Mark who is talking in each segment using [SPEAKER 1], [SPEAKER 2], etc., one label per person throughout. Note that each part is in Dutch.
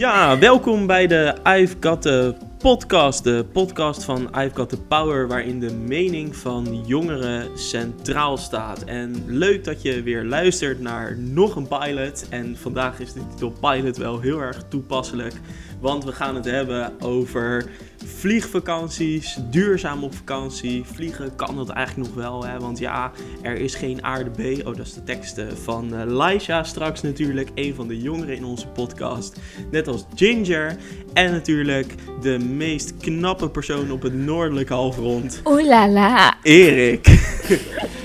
[SPEAKER 1] Ja, welkom bij de I've Podcast. De podcast van I've Power, waarin de mening van jongeren centraal staat. En leuk dat je weer luistert naar nog een pilot. En vandaag is de titel Pilot wel heel erg toepasselijk. Want we gaan het hebben over vliegvakanties, duurzaam op vakantie. Vliegen kan dat eigenlijk nog wel, hè? want ja, er is geen aarde B. Oh, dat is de tekst van uh, Laisha straks natuurlijk, een van de jongeren in onze podcast. Net als Ginger en natuurlijk de meest knappe persoon op het noordelijke halfrond.
[SPEAKER 2] Oeh la la.
[SPEAKER 1] Erik.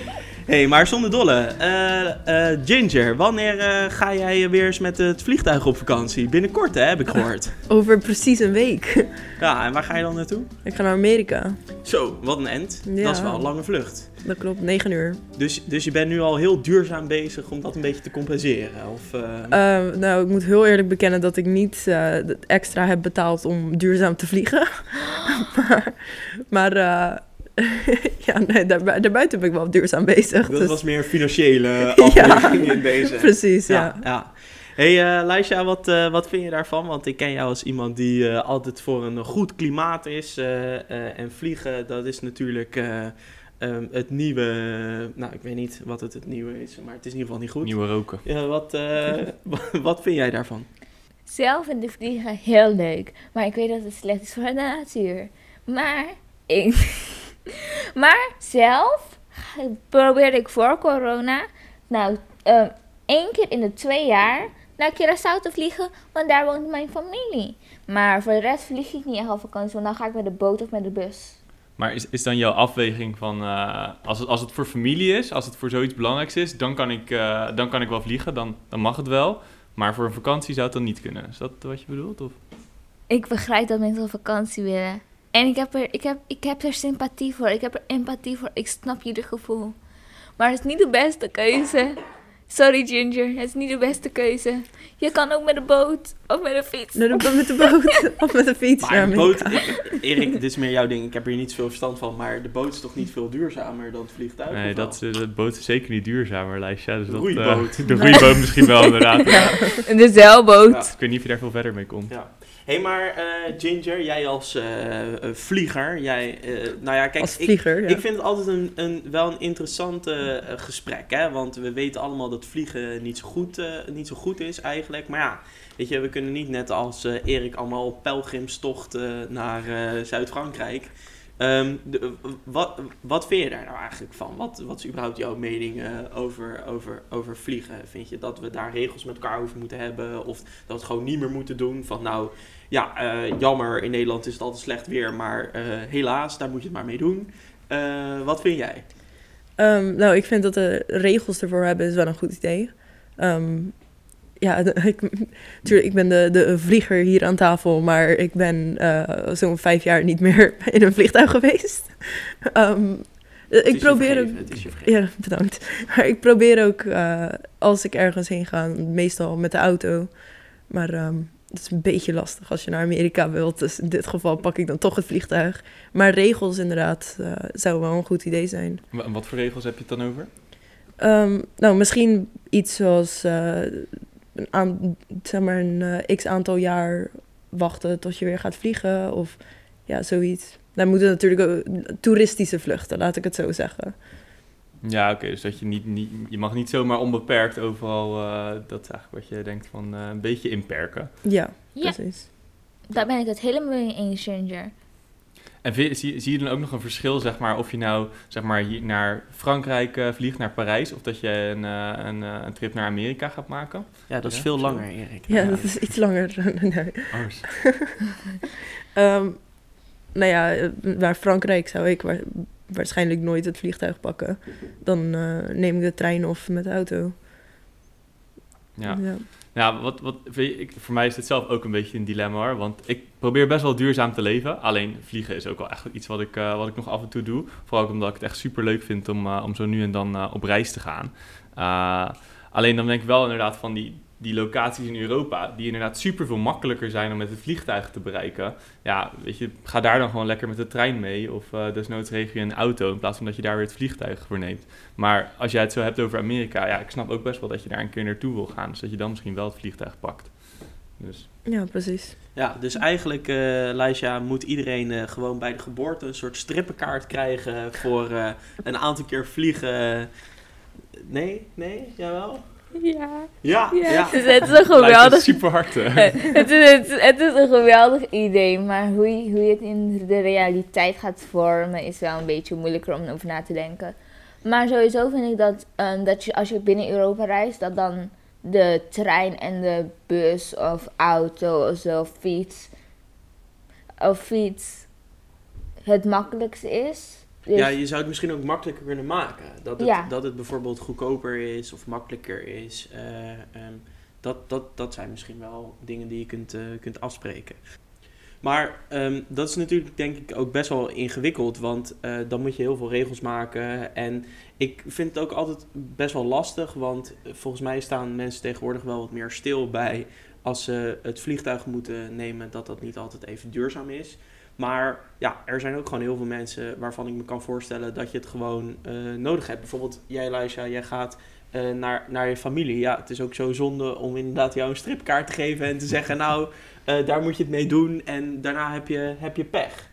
[SPEAKER 1] hey, maar zonder dolle. Uh, uh, Ginger, wanneer uh, ga jij weer eens met het vliegtuig op vakantie? Binnenkort, hè, heb ik gehoord.
[SPEAKER 3] Over precies een week.
[SPEAKER 1] Ja, en waar ga je dan naartoe?
[SPEAKER 3] Ik ga naar Amerika.
[SPEAKER 1] Zo, wat een end.
[SPEAKER 3] Ja.
[SPEAKER 1] Dat is wel een lange vlucht.
[SPEAKER 3] Dat klopt, 9 uur.
[SPEAKER 1] Dus, dus je bent nu al heel duurzaam bezig om dat een beetje te compenseren? Of,
[SPEAKER 3] nou, ik moet heel eerlijk bekennen dat ik niet extra heb betaald om duurzaam te vliegen. maar... maar ja, nee, daar, daarbuiten ben ik wel duurzaam bezig.
[SPEAKER 1] Dat
[SPEAKER 3] dus...
[SPEAKER 1] was meer financiële afweging
[SPEAKER 3] ja,
[SPEAKER 1] in deze.
[SPEAKER 3] Precies, ja.
[SPEAKER 1] ja. ja. hey, uh, Laisha, wat, uh, wat vind je daarvan? Want ik ken jou als iemand die uh, altijd voor een goed klimaat is. en vliegen, dat is natuurlijk um, het nieuwe... Nou, ik weet niet wat het het nieuwe is, maar het is in ieder geval niet goed.
[SPEAKER 4] Nieuwe roken.
[SPEAKER 1] Ja, wat, wat vind jij daarvan?
[SPEAKER 2] Zelf vind ik vliegen heel leuk. Maar ik weet dat het slecht is voor de natuur. Maar ik... Maar zelf probeerde ik voor corona, nou, um, één keer in de twee jaar naar Curaçao te vliegen, want daar woont mijn familie. Maar voor de rest vlieg ik niet echt op vakantie, want dan ga ik met de boot of met de bus.
[SPEAKER 4] Maar is, is dan jouw afweging van, uh, als, het, als het voor familie is, als het voor zoiets belangrijks is, dan kan ik, uh, dan kan ik wel vliegen, dan, dan mag het wel. Maar voor een vakantie zou het dan niet kunnen. Is dat wat je bedoelt? Of?
[SPEAKER 2] Ik begrijp dat mensen op vakantie willen. En ik heb, er, ik, heb, ik heb er sympathie voor. Ik heb er empathie voor. Ik snap jullie gevoel. Maar het is niet de beste keuze. Sorry Ginger, het is niet de beste keuze. Je kan ook met de boot of met de fiets.
[SPEAKER 3] Nee, met de boot of met de fiets.
[SPEAKER 1] Maar de boot, ik, Erik, dit is meer jouw ding. Ik heb hier niet zoveel verstand van. Maar de boot is toch niet veel duurzamer dan het vliegtuig?
[SPEAKER 4] Nee, dat, de boot is zeker niet duurzamer, Lijstja. Dus
[SPEAKER 1] de
[SPEAKER 4] dat,
[SPEAKER 1] roeiboot.
[SPEAKER 4] Uh, de roeiboot misschien wel, inderdaad.
[SPEAKER 2] Ja. De zeilboot. Ja.
[SPEAKER 4] Ik weet niet of je daar veel verder mee komt.
[SPEAKER 1] Ja. Hé, hey, maar uh, Ginger, jij als uh, vlieger, jij, uh, nou ja, kijk,
[SPEAKER 3] als vlieger,
[SPEAKER 1] ik,
[SPEAKER 3] ja.
[SPEAKER 1] ik vind het altijd een, een, wel een interessant gesprek, hè, want we weten allemaal dat vliegen niet zo goed, niet zo goed is eigenlijk, maar ja, weet je, we kunnen niet net als Erik allemaal op pelgrimstocht naar Zuid-Frankrijk. De, wat, wat vind je daar nou eigenlijk van? Wat, wat is überhaupt jouw mening over, over, over vliegen? Vind je dat we daar regels met elkaar over moeten hebben? Of dat we het gewoon niet meer moeten doen? Van nou, ja, jammer, in Nederland is het altijd slecht weer, maar helaas, daar moet je het maar mee doen. wat vind jij?
[SPEAKER 3] Um, nou, ik vind dat de regels ervoor hebben is wel een goed idee. Um, ja, ik, natuurlijk, ik ben de, de vlieger hier aan tafel, maar ik ben uh, zo'n vijf jaar niet meer in een vliegtuig geweest. Um, ik probeer ook. Ja, bedankt. Maar ik probeer ook uh, als ik ergens heen ga, meestal met de auto. Maar um, is een beetje lastig als je naar Amerika wilt. Dus in dit geval pak ik dan toch het vliegtuig. Maar regels, inderdaad, uh, zou wel een goed idee zijn.
[SPEAKER 4] En wat voor regels heb je het dan over?
[SPEAKER 3] Um, nou, misschien iets zoals een, aan, zeg maar een uh, x aantal jaar wachten tot je weer gaat vliegen of ja, zoiets. Dan moeten natuurlijk ook toeristische vluchten, laat ik het zo zeggen.
[SPEAKER 4] Ja, oké, okay, dus dat je niet, niet, je mag niet zomaar onbeperkt overal, uh, dat is eigenlijk wat je denkt van uh, een beetje inperken.
[SPEAKER 3] Ja,
[SPEAKER 2] ja,
[SPEAKER 3] precies.
[SPEAKER 2] Daar ben ik het helemaal mee eens, Ginger.
[SPEAKER 4] En zie, zie je dan ook nog een verschil, zeg maar, of je nou zeg maar, hier naar Frankrijk uh, vliegt, naar Parijs, of dat je een, uh, een, uh, een trip naar Amerika gaat maken?
[SPEAKER 1] Ja, dat is ja? veel langer, Erik.
[SPEAKER 3] Ja, ja, dat is iets langer. nee. um, nou ja, naar Frankrijk zou ik waarschijnlijk nooit het vliegtuig pakken. Dan neem ik de trein of met de auto.
[SPEAKER 4] Ja. ja. Ja, wat, wat, ik, voor mij is dit zelf ook een beetje een dilemma hoor. Want ik probeer best wel duurzaam te leven. Alleen vliegen is ook wel echt iets wat ik, uh, wat ik nog af en toe doe. Vooral ook omdat ik het echt super leuk vind om, uh, om zo nu en dan op reis te gaan. alleen dan denk ik wel inderdaad van die, die locaties in Europa, die inderdaad super veel makkelijker zijn om met het vliegtuig te bereiken. Ja, weet je, ga daar dan gewoon lekker met de trein mee. Of uh, desnoods regel je een auto in plaats van dat je daar weer het vliegtuig voor neemt. Maar als jij het zo hebt over Amerika, ja, ik snap ook best wel dat je daar een keer naartoe wil gaan. Dus dat je dan misschien wel het vliegtuig pakt. Dus.
[SPEAKER 3] Ja, precies.
[SPEAKER 1] Ja, dus eigenlijk, uh, Leisha, moet iedereen uh, gewoon bij de geboorte een soort strippenkaart krijgen voor uh, een aantal keer vliegen. Nee? Nee? Jawel?
[SPEAKER 2] Ja.
[SPEAKER 1] Ja, ja. ja.
[SPEAKER 2] Het, is, het is een geweldig...
[SPEAKER 4] super hard,
[SPEAKER 2] het, is, het, het, is een geweldig idee, maar hoe je, hoe je het in de realiteit gaat vormen is wel een beetje moeilijker om over na te denken. Maar sowieso vind ik dat, um, dat je, als je binnen Europa reist, dat dan de trein en de bus of auto of zo, fiets, of fiets het makkelijkste is.
[SPEAKER 1] Dus ja, je zou het misschien ook makkelijker kunnen maken. Dat het, ja. dat het bijvoorbeeld goedkoper is of makkelijker is. Uh, um, dat, dat, dat zijn misschien wel dingen die je kunt, uh, kunt afspreken. Maar um, dat is natuurlijk denk ik ook best wel ingewikkeld, want uh, dan moet je heel veel regels maken. En ik vind het ook altijd best wel lastig, want volgens mij staan mensen tegenwoordig wel wat meer stil bij als ze het vliegtuig moeten nemen, dat dat niet altijd even duurzaam is. Maar ja, er zijn ook gewoon heel veel mensen waarvan ik me kan voorstellen dat je het gewoon uh, nodig hebt. Bijvoorbeeld jij, Luisja, jij gaat uh, naar, naar je familie. Ja, het is ook zo zonde om inderdaad jou een stripkaart te geven en te zeggen, nou, uh, daar moet je het mee doen en daarna heb je, heb je pech.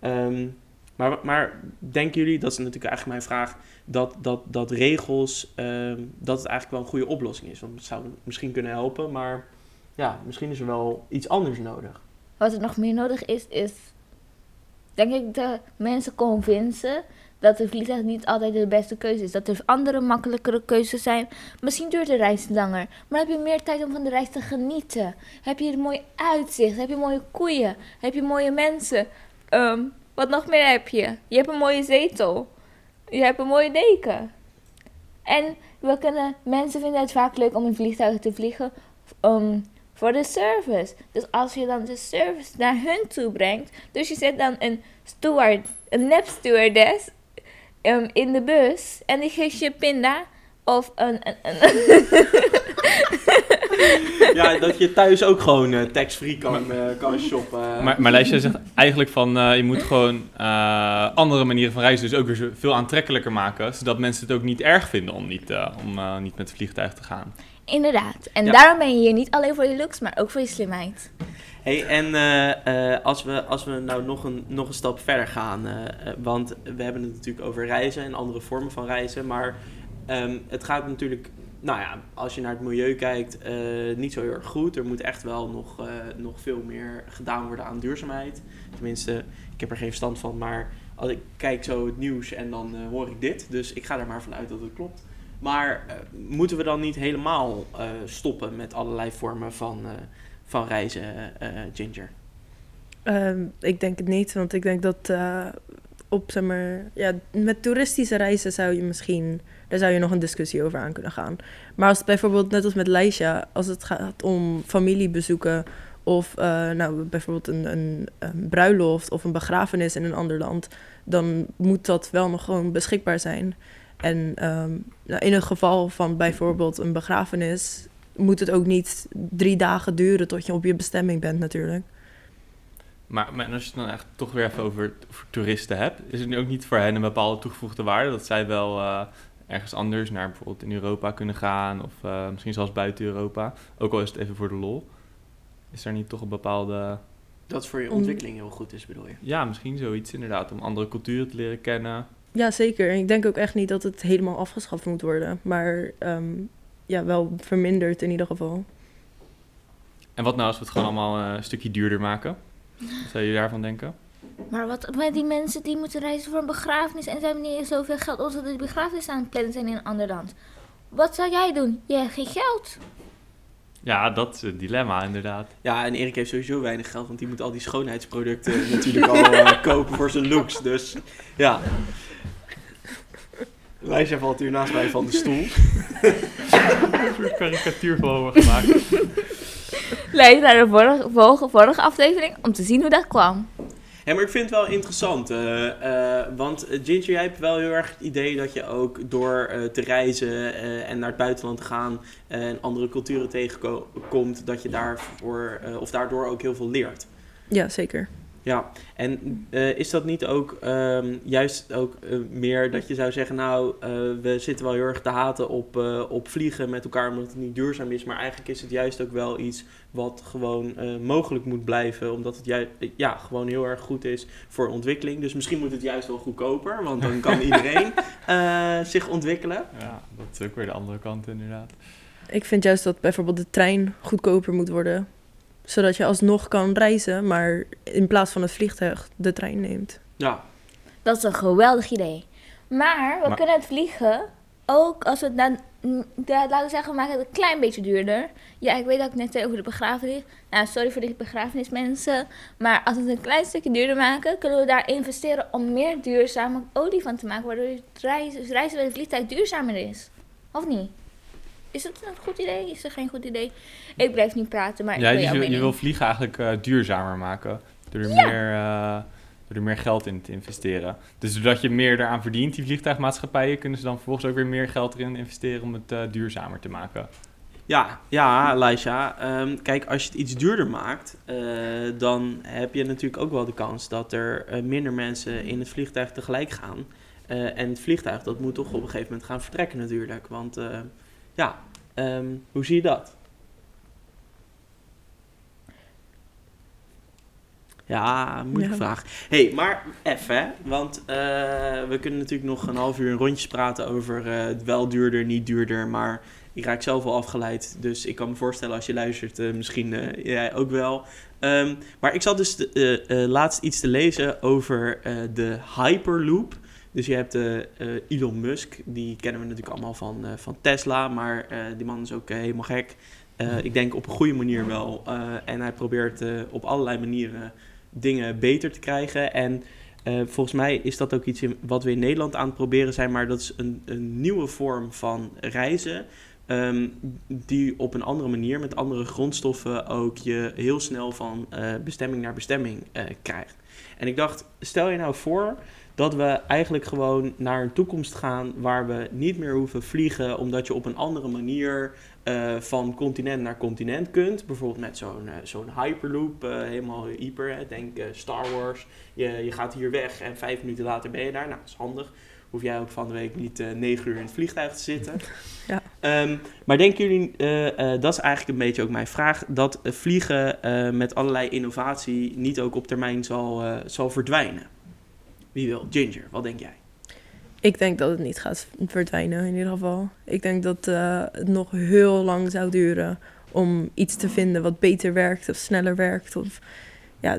[SPEAKER 1] Um, maar, maar denken jullie, dat is natuurlijk eigenlijk mijn vraag, dat, dat, dat regels, um, dat het eigenlijk wel een goede oplossing is? Want het zou misschien kunnen helpen, maar ja, misschien is er wel iets anders nodig.
[SPEAKER 2] Wat er nog meer nodig is, is denk ik de mensen convincen dat de vliegtuig niet altijd de beste keuze is. Dat er andere makkelijkere keuzes zijn. Misschien duurt de reis langer, maar heb je meer tijd om van de reis te genieten. Heb je een mooi uitzicht, heb je mooie koeien, heb je mooie mensen. Um, wat nog meer heb je? Je hebt een mooie zetel. Je hebt een mooie deken. En we kunnen, mensen vinden het vaak leuk om in vliegtuigen te vliegen. Um, voor de service. Dus als je dan de service naar hun toe brengt. Dus je zet dan een steward, een nep stewardess um, in de bus. En die geeft je pinda. Of een. een, een
[SPEAKER 1] ja, dat je thuis ook gewoon uh, tax-free kan, uh, kan shoppen.
[SPEAKER 4] Maar, maar Lijstje zegt eigenlijk van uh, je moet gewoon andere manieren van reizen dus ook weer veel aantrekkelijker maken. Zodat mensen het ook niet erg vinden om niet, om, niet met het vliegtuig te gaan.
[SPEAKER 2] Inderdaad. En daarom ben je hier niet alleen voor je looks, maar ook voor je slimheid.
[SPEAKER 1] hey, en uh, uh, als, we, als we nou nog een, nog een stap verder gaan, uh, want we hebben het natuurlijk over reizen en andere vormen van reizen, maar um, het gaat natuurlijk, nou ja, als je naar het milieu kijkt, niet zo heel erg goed. Er moet echt wel nog, nog veel meer gedaan worden aan duurzaamheid. Tenminste, ik heb er geen verstand van, maar als ik kijk zo het nieuws en dan hoor ik dit, dus ik ga er maar vanuit dat het klopt. Maar uh, moeten we dan niet helemaal uh, stoppen met allerlei vormen van, uh, van reizen, Ginger?
[SPEAKER 3] Um, ik denk het niet, want ik denk dat op, zeg maar, ja, met toeristische reizen zou je misschien, daar zou je nog een discussie over aan kunnen gaan. Maar als bijvoorbeeld, net als met Leisha, als het gaat om familiebezoeken of nou, bijvoorbeeld een, een, een bruiloft of een begrafenis in een ander land, dan moet dat wel nog gewoon beschikbaar zijn. En um, in het geval van bijvoorbeeld een begrafenis moet het ook niet drie dagen duren tot je op je bestemming bent natuurlijk.
[SPEAKER 4] Maar, maar als je het dan echt toch weer even over, over, toeristen hebt, is het nu ook niet voor hen een bepaalde toegevoegde waarde dat zij wel uh, ergens anders naar bijvoorbeeld in Europa kunnen gaan of uh, misschien zelfs buiten Europa, ook al is het even voor de lol. Is er niet toch een bepaalde...
[SPEAKER 1] Dat voor je ontwikkeling heel goed is, bedoel je?
[SPEAKER 4] Ja, misschien zoiets inderdaad, om andere culturen te leren kennen.
[SPEAKER 3] Ja, zeker. En ik denk ook echt niet dat het helemaal afgeschaft moet worden. Maar um, ja, wel verminderd in ieder geval.
[SPEAKER 4] En wat nou als we het gewoon allemaal uh, een stukje duurder maken? Wat zou je daarvan denken?
[SPEAKER 2] Maar wat met die mensen die moeten reizen voor een begrafenis en ze hebben niet zoveel geld ze de begrafenis aan het plannen zijn in een ander land. Wat zou jij doen? Je hebt geen geld.
[SPEAKER 4] Ja, dat is het dilemma inderdaad.
[SPEAKER 1] Ja, en Erik heeft sowieso weinig geld, want die moet al die schoonheidsproducten natuurlijk al uh, kopen voor zijn looks. Dus ja. Wijsja valt hier naast mij van de stoel.
[SPEAKER 4] een soort karikatuur van gemaakt.
[SPEAKER 2] Lees naar de vorige, vorige, vorige aflevering om te zien hoe dat kwam.
[SPEAKER 1] Ja, maar ik vind het wel interessant. Uh, uh, want Ginger, jij hebt wel heel erg het idee dat je ook door uh, te reizen en naar het buitenland te gaan en andere culturen tegenkomt, dat je daarvoor of daardoor ook heel veel leert.
[SPEAKER 3] Ja, zeker.
[SPEAKER 1] Ja, en uh, is dat niet ook um, juist ook uh, meer dat je zou zeggen, nou, uh, we zitten wel heel erg te haten op, op vliegen met elkaar omdat het niet duurzaam is, maar eigenlijk is het juist ook wel iets wat gewoon mogelijk moet blijven, omdat het juist, ja, gewoon heel erg goed is voor ontwikkeling. Dus misschien moet het juist wel goedkoper, want dan kan iedereen zich ontwikkelen.
[SPEAKER 4] Ja, dat is ook weer de andere kant inderdaad.
[SPEAKER 3] Ik vind juist dat bijvoorbeeld de trein goedkoper moet worden zodat je alsnog kan reizen, maar in plaats van het vliegtuig de trein neemt.
[SPEAKER 1] Ja.
[SPEAKER 2] Dat is een geweldig idee. Maar we kunnen het vliegen ook als we het dan, laten we zeggen, we maken het een klein beetje duurder. Ja, ik weet dat ik net zei over de begrafenis. Nou, sorry voor de begrafenismensen. Maar als we het een klein stukje duurder maken, kunnen we daar investeren om meer duurzame olie van te maken. Waardoor het reizen, reizen met het vliegtuig duurzamer is. Of niet? Is het een goed idee? Is het geen goed idee? Ik blijf niet praten, maar
[SPEAKER 4] ja,
[SPEAKER 2] ik
[SPEAKER 4] wil je, je wil vliegen eigenlijk uh, duurzamer maken. Door er, meer, uh, door er meer geld in te investeren. Dus doordat je meer eraan verdient, die vliegtuigmaatschappijen, kunnen ze dan vervolgens ook weer meer geld erin investeren om het uh, duurzamer te maken.
[SPEAKER 1] Ja, ja, Laisha. Um, kijk, als je het iets duurder maakt, dan heb je natuurlijk ook wel de kans dat er minder mensen in het vliegtuig tegelijk gaan. en het vliegtuig, dat moet toch op een gegeven moment gaan vertrekken natuurlijk. Want ja, um, hoe zie je dat? Ja, moeilijke ja. vraag. hey, maar even, want uh, we kunnen natuurlijk nog een half uur een rondjes praten over uh, wel duurder, niet duurder, maar ik raak zelf al afgeleid, dus ik kan me voorstellen als je luistert, uh, misschien jij ook wel. Um, maar ik zat dus de, laatst iets te lezen over de Hyperloop. Dus je hebt uh, Elon Musk, die kennen we natuurlijk allemaal van, uh, van Tesla, maar die man is ook helemaal gek. ik denk op een goede manier wel. en hij probeert op allerlei manieren dingen beter te krijgen. En volgens mij is dat ook iets in, wat we in Nederland aan het proberen zijn, maar dat is een, een nieuwe vorm van reizen. Um, die op een andere manier, met andere grondstoffen, ook je heel snel van bestemming naar bestemming krijgt. En ik dacht, stel je nou voor dat we eigenlijk gewoon naar een toekomst gaan waar we niet meer hoeven vliegen, omdat je op een andere manier uh, van continent naar continent kunt. Bijvoorbeeld met zo'n zo'n Hyperloop, helemaal hyper. Denk Star Wars. Je, je gaat hier weg en vijf minuten later ben je daar. Nou, dat is handig. Hoef jij ook van de week niet negen uur in het vliegtuig te zitten.
[SPEAKER 3] Ja.
[SPEAKER 1] Um, maar denken jullie, dat is eigenlijk een beetje ook mijn vraag, dat vliegen met allerlei innovatie niet ook op termijn zal, zal verdwijnen? Wie wil? Ginger, wat denk jij?
[SPEAKER 3] Ik denk dat het niet gaat verdwijnen in ieder geval. Ik denk dat uh, het nog heel lang zou duren om iets te vinden wat beter werkt of sneller werkt of ja,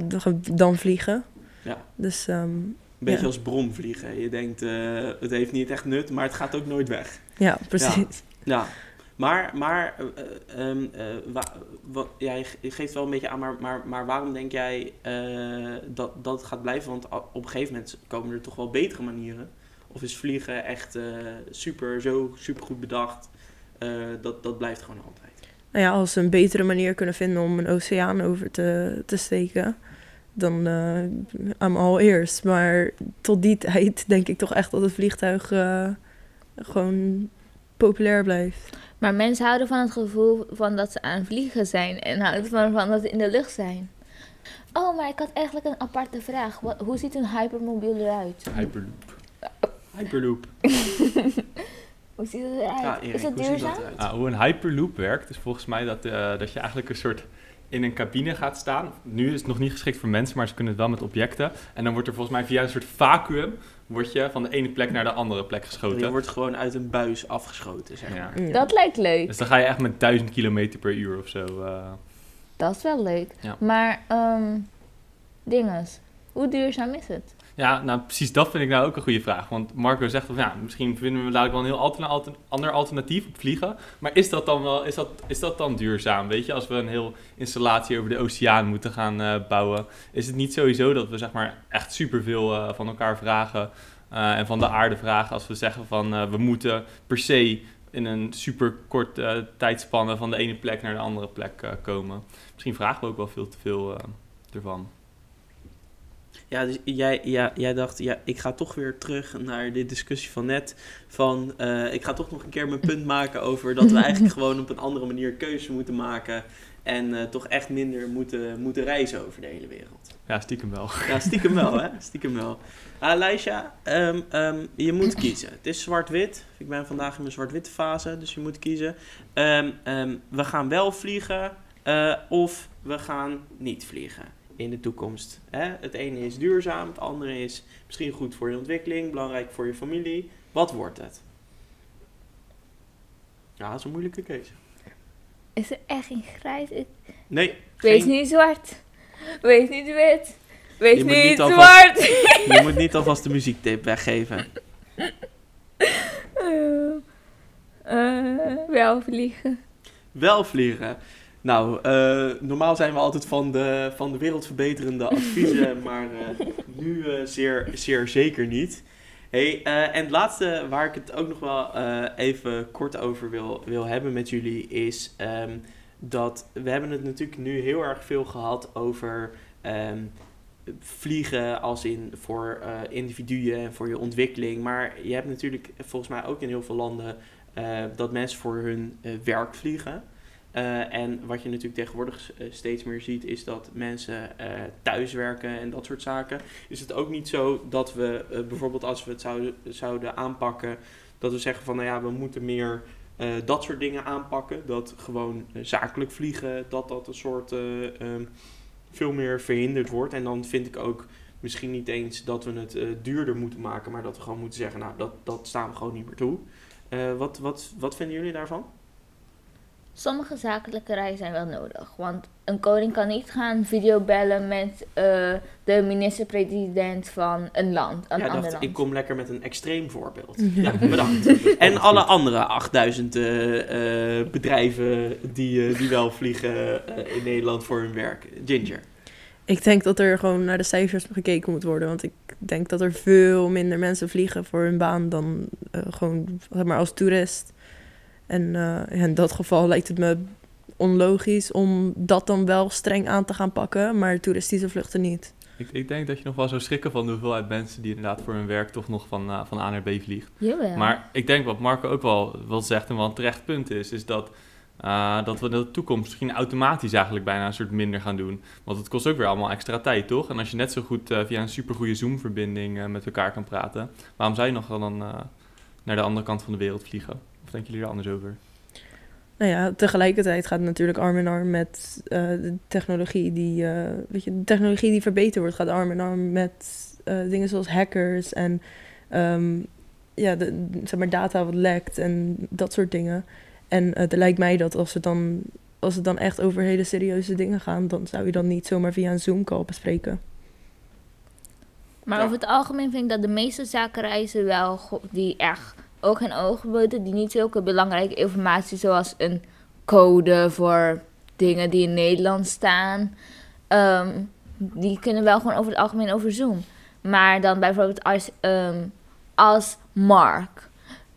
[SPEAKER 3] dan vliegen.
[SPEAKER 1] Ja.
[SPEAKER 3] Dus, um,
[SPEAKER 1] Een beetje ja. als bromvliegen. Je denkt, uh, het heeft niet echt nut, maar het gaat ook nooit weg.
[SPEAKER 3] Ja, precies.
[SPEAKER 1] Ja. Maar, maar uh, um, wat, ja, je geeft wel een beetje aan, maar, maar, maar waarom denk jij dat, dat het gaat blijven? Want op een gegeven moment komen er toch wel betere manieren. Of is vliegen echt super, zo super goed bedacht? dat, dat blijft gewoon altijd.
[SPEAKER 3] Nou ja, als ze een betere manier kunnen vinden om een oceaan over te, te steken, dan uh, I'm all ears. Maar tot die tijd denk ik toch echt dat het vliegtuig uh, gewoon populair blijft.
[SPEAKER 2] Maar mensen houden van het gevoel van dat ze aan het vliegen zijn en houden van, van dat ze in de lucht zijn. Oh, maar ik had eigenlijk een aparte vraag. Wat, hoe ziet een hypermobiel eruit?
[SPEAKER 4] Hyperloop.
[SPEAKER 1] Hyperloop.
[SPEAKER 2] hoe ziet het eruit?
[SPEAKER 1] Ja, Erik,
[SPEAKER 2] is het
[SPEAKER 1] hoe
[SPEAKER 2] duurzaam?
[SPEAKER 1] dat eruit?
[SPEAKER 4] Ah, hoe een hyperloop werkt, is volgens mij dat, uh, dat je eigenlijk een soort in een cabine gaat staan. Nu is het nog niet geschikt voor mensen, maar ze kunnen het wel met objecten. En dan wordt er volgens mij via een soort vacuüm word je van de ene plek naar de andere plek geschoten.
[SPEAKER 1] Je wordt gewoon uit een buis afgeschoten, zeg maar.
[SPEAKER 3] Ja.
[SPEAKER 2] Dat lijkt leuk.
[SPEAKER 4] Dus dan ga je echt met 1000 kilometer per uur of zo. eh.
[SPEAKER 2] Dat is wel leuk.
[SPEAKER 4] Ja.
[SPEAKER 2] Maar, ehm dinges. Hoe duurzaam is het?
[SPEAKER 4] Ja, nou precies dat vind ik nou ook een goede vraag. Want Marco zegt van ja, misschien vinden we dadelijk wel een heel alterna- alter- ander alternatief op vliegen. Maar is dat dan wel, is dat, is dat dan duurzaam? Weet je, als we een heel installatie over de oceaan moeten gaan eh, bouwen, is het niet sowieso dat we zeg maar echt superveel eh van elkaar vragen eh, en van de aarde vragen als we zeggen van we moeten per se in een super kort tijdspanne van de ene plek naar de andere plek komen. Misschien vragen we ook wel veel te veel ervan.
[SPEAKER 1] Ja, dus jij, ja, jij dacht, ja, ik ga toch weer terug naar de discussie van net. Van, uh, ik ga toch nog een keer mijn punt maken over dat we eigenlijk gewoon op een andere manier keuze moeten maken. En uh, toch echt minder moeten, moeten reizen over de hele wereld.
[SPEAKER 4] Ja, stiekem wel.
[SPEAKER 1] Ja, stiekem wel, hè? Stiekem wel. Aleisha, um, um, je moet kiezen. Het is zwart-wit. Ik ben vandaag in mijn zwart-witte fase, dus je moet kiezen. Um, we gaan wel vliegen uh, of we gaan niet vliegen in de toekomst. Hè? Het ene is duurzaam, het andere is misschien goed voor je ontwikkeling, belangrijk voor je familie. Wat wordt het? Ja, dat is een moeilijke keuze.
[SPEAKER 2] Is er echt geen grijs? Ik...
[SPEAKER 1] Nee.
[SPEAKER 2] Wees geen... niet zwart. Wees niet wit. Wees niet, niet zwart.
[SPEAKER 1] je moet niet alvast de muziektip weggeven.
[SPEAKER 2] Uh, uh, wel vliegen.
[SPEAKER 1] Wel vliegen. Nou, uh, normaal zijn we altijd van de, van de wereldverbeterende adviezen, maar nu zeer, zeer zeker niet. Hey, en het laatste waar ik het ook nog wel even kort over wil, wil hebben met jullie is um, dat we hebben het natuurlijk nu heel erg veel gehad over um, vliegen als in voor individuen en voor je ontwikkeling. Maar je hebt natuurlijk volgens mij ook in heel veel landen dat mensen voor hun werk vliegen. En wat je natuurlijk tegenwoordig steeds meer ziet, is dat mensen thuiswerken en dat soort zaken. Is het ook niet zo dat we bijvoorbeeld als we het zouden, zouden aanpakken, dat we zeggen van nou ja, we moeten meer dat soort dingen aanpakken. Dat gewoon zakelijk vliegen, dat dat een soort um, veel meer verhinderd wordt. En dan vind ik ook misschien niet eens dat we het uh, duurder moeten maken, maar dat we gewoon moeten zeggen, nou, dat, dat staan we gewoon niet meer toe. Uh, wat, wat, wat vinden jullie daarvan?
[SPEAKER 2] Sommige zakelijke reizen zijn wel nodig. Want een koning kan niet gaan videobellen met uh, de minister-president van een land. Een
[SPEAKER 1] ja,
[SPEAKER 2] ander
[SPEAKER 1] dacht,
[SPEAKER 2] land.
[SPEAKER 1] ik kom lekker met een extreem voorbeeld. Ja, bedankt. en alle andere 8000 uh, uh, bedrijven die, die wel vliegen in Nederland voor hun werk. Ginger.
[SPEAKER 3] Ik denk dat er gewoon naar de cijfers gekeken moet worden. Want ik denk dat er veel minder mensen vliegen voor hun baan dan gewoon zeg maar, als toerist. En uh, in dat geval lijkt het me onlogisch om dat dan wel streng aan te gaan pakken, maar toeristische vluchten niet.
[SPEAKER 4] Ik, ik denk dat je nog wel zou schrikken van de hoeveelheid mensen die inderdaad voor hun werk toch nog van, uh, van A naar B vliegt.
[SPEAKER 2] Jawel.
[SPEAKER 4] Maar ik denk wat Marco ook wel, wel zegt en wat een terecht punt is, is dat, uh, dat we in de toekomst misschien automatisch eigenlijk bijna een soort minder gaan doen. Want het kost ook weer allemaal extra tijd, toch? En als je net zo goed via een supergoeie Zoom-verbinding met elkaar kan praten, waarom zou je nog dan naar de andere kant van de wereld vliegen? Of denken jullie er anders over?
[SPEAKER 3] Nou ja, tegelijkertijd gaat het natuurlijk arm in arm met uh, de technologie die, uh, weet je, de technologie die verbeterd wordt, gaat arm in arm met uh, dingen zoals hackers en um, ja, de, zeg maar data wat lekt en dat soort dingen. En het lijkt mij dat als het dan als het dan echt over hele serieuze dingen gaan, dan zou je dan niet zomaar via een Zoom-call bespreken.
[SPEAKER 2] Maar ja. over het algemeen vind ik dat de meeste zakenreizen wel die echt oog en oog boten die niet zulke belangrijke informatie zoals een code voor dingen die in Nederland staan. Um, die kunnen wel gewoon over het algemeen over Zoom. Maar dan bijvoorbeeld als, um, als Mark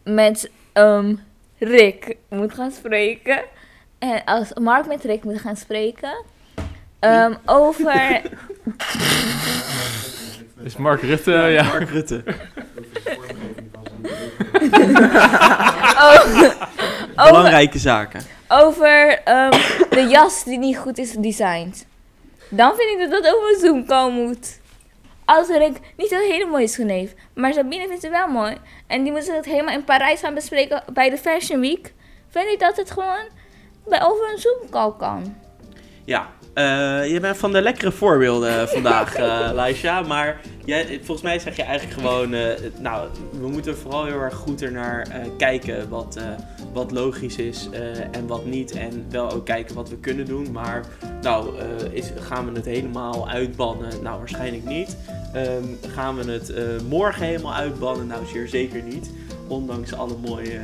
[SPEAKER 2] met um, Rick moet gaan spreken. En als Mark met Rick moet gaan spreken. over.
[SPEAKER 4] Is Mark Rutte? Ja, ja.
[SPEAKER 1] Mark Rutte.
[SPEAKER 2] over,
[SPEAKER 1] Belangrijke zaken.
[SPEAKER 2] Over um, de jas die niet goed is designed. Dan vind ik dat dat over een Zoom call moet. Als Rick niet een hele mooie schoen maar Sabine vindt ze wel mooi. En die moeten het helemaal in Parijs gaan bespreken bij de Fashion Week. Vind ik dat het gewoon bij over een Zoom call kan.
[SPEAKER 1] Ja, uh, je bent van de lekkere voorbeelden vandaag, uh. Maar jij, volgens mij zeg je eigenlijk gewoon... Uh, nou, we moeten vooral heel erg goed ernaar kijken wat, wat logisch is en wat niet. En wel ook kijken wat we kunnen doen. Maar nou, is, gaan we het helemaal uitbannen? Nou, waarschijnlijk niet. Um, gaan we het morgen helemaal uitbannen? Nou, zeer zeker niet. Ondanks alle mooie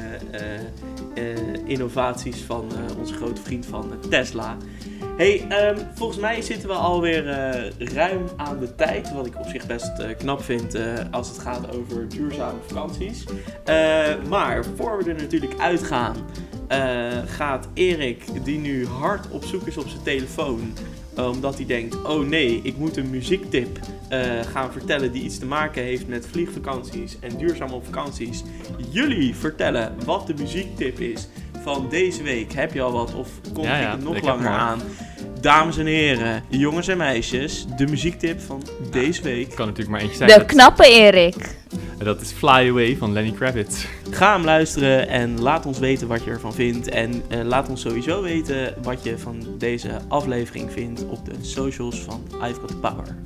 [SPEAKER 1] innovaties van onze grote vriend van Tesla. Hey, um, volgens mij zitten we alweer uh, ruim aan de tijd. Wat ik op zich best knap vind als het gaat over duurzame vakanties. maar voor we er natuurlijk uitgaan, eh, gaat Erik, die nu hard op zoek is op zijn telefoon, omdat hij denkt: oh nee, ik moet een muziektip eh, gaan vertellen die iets te maken heeft met vliegvakanties en duurzame vakanties. Jullie vertellen wat de muziektip is van deze week. Heb je al wat of komt
[SPEAKER 4] Ja,
[SPEAKER 1] het nog langer aan? Dames en heren, jongens en meisjes, de muziektip van deze week.
[SPEAKER 4] Kan natuurlijk maar eentje zijn.
[SPEAKER 2] De
[SPEAKER 4] Dat-
[SPEAKER 2] knappe Erik.
[SPEAKER 4] En dat is Fly Away van Lenny Kravitz.
[SPEAKER 1] Ga hem luisteren en laat ons weten wat je ervan vindt. En eh, laat ons sowieso weten wat je van deze aflevering vindt op de socials van I've Got Power.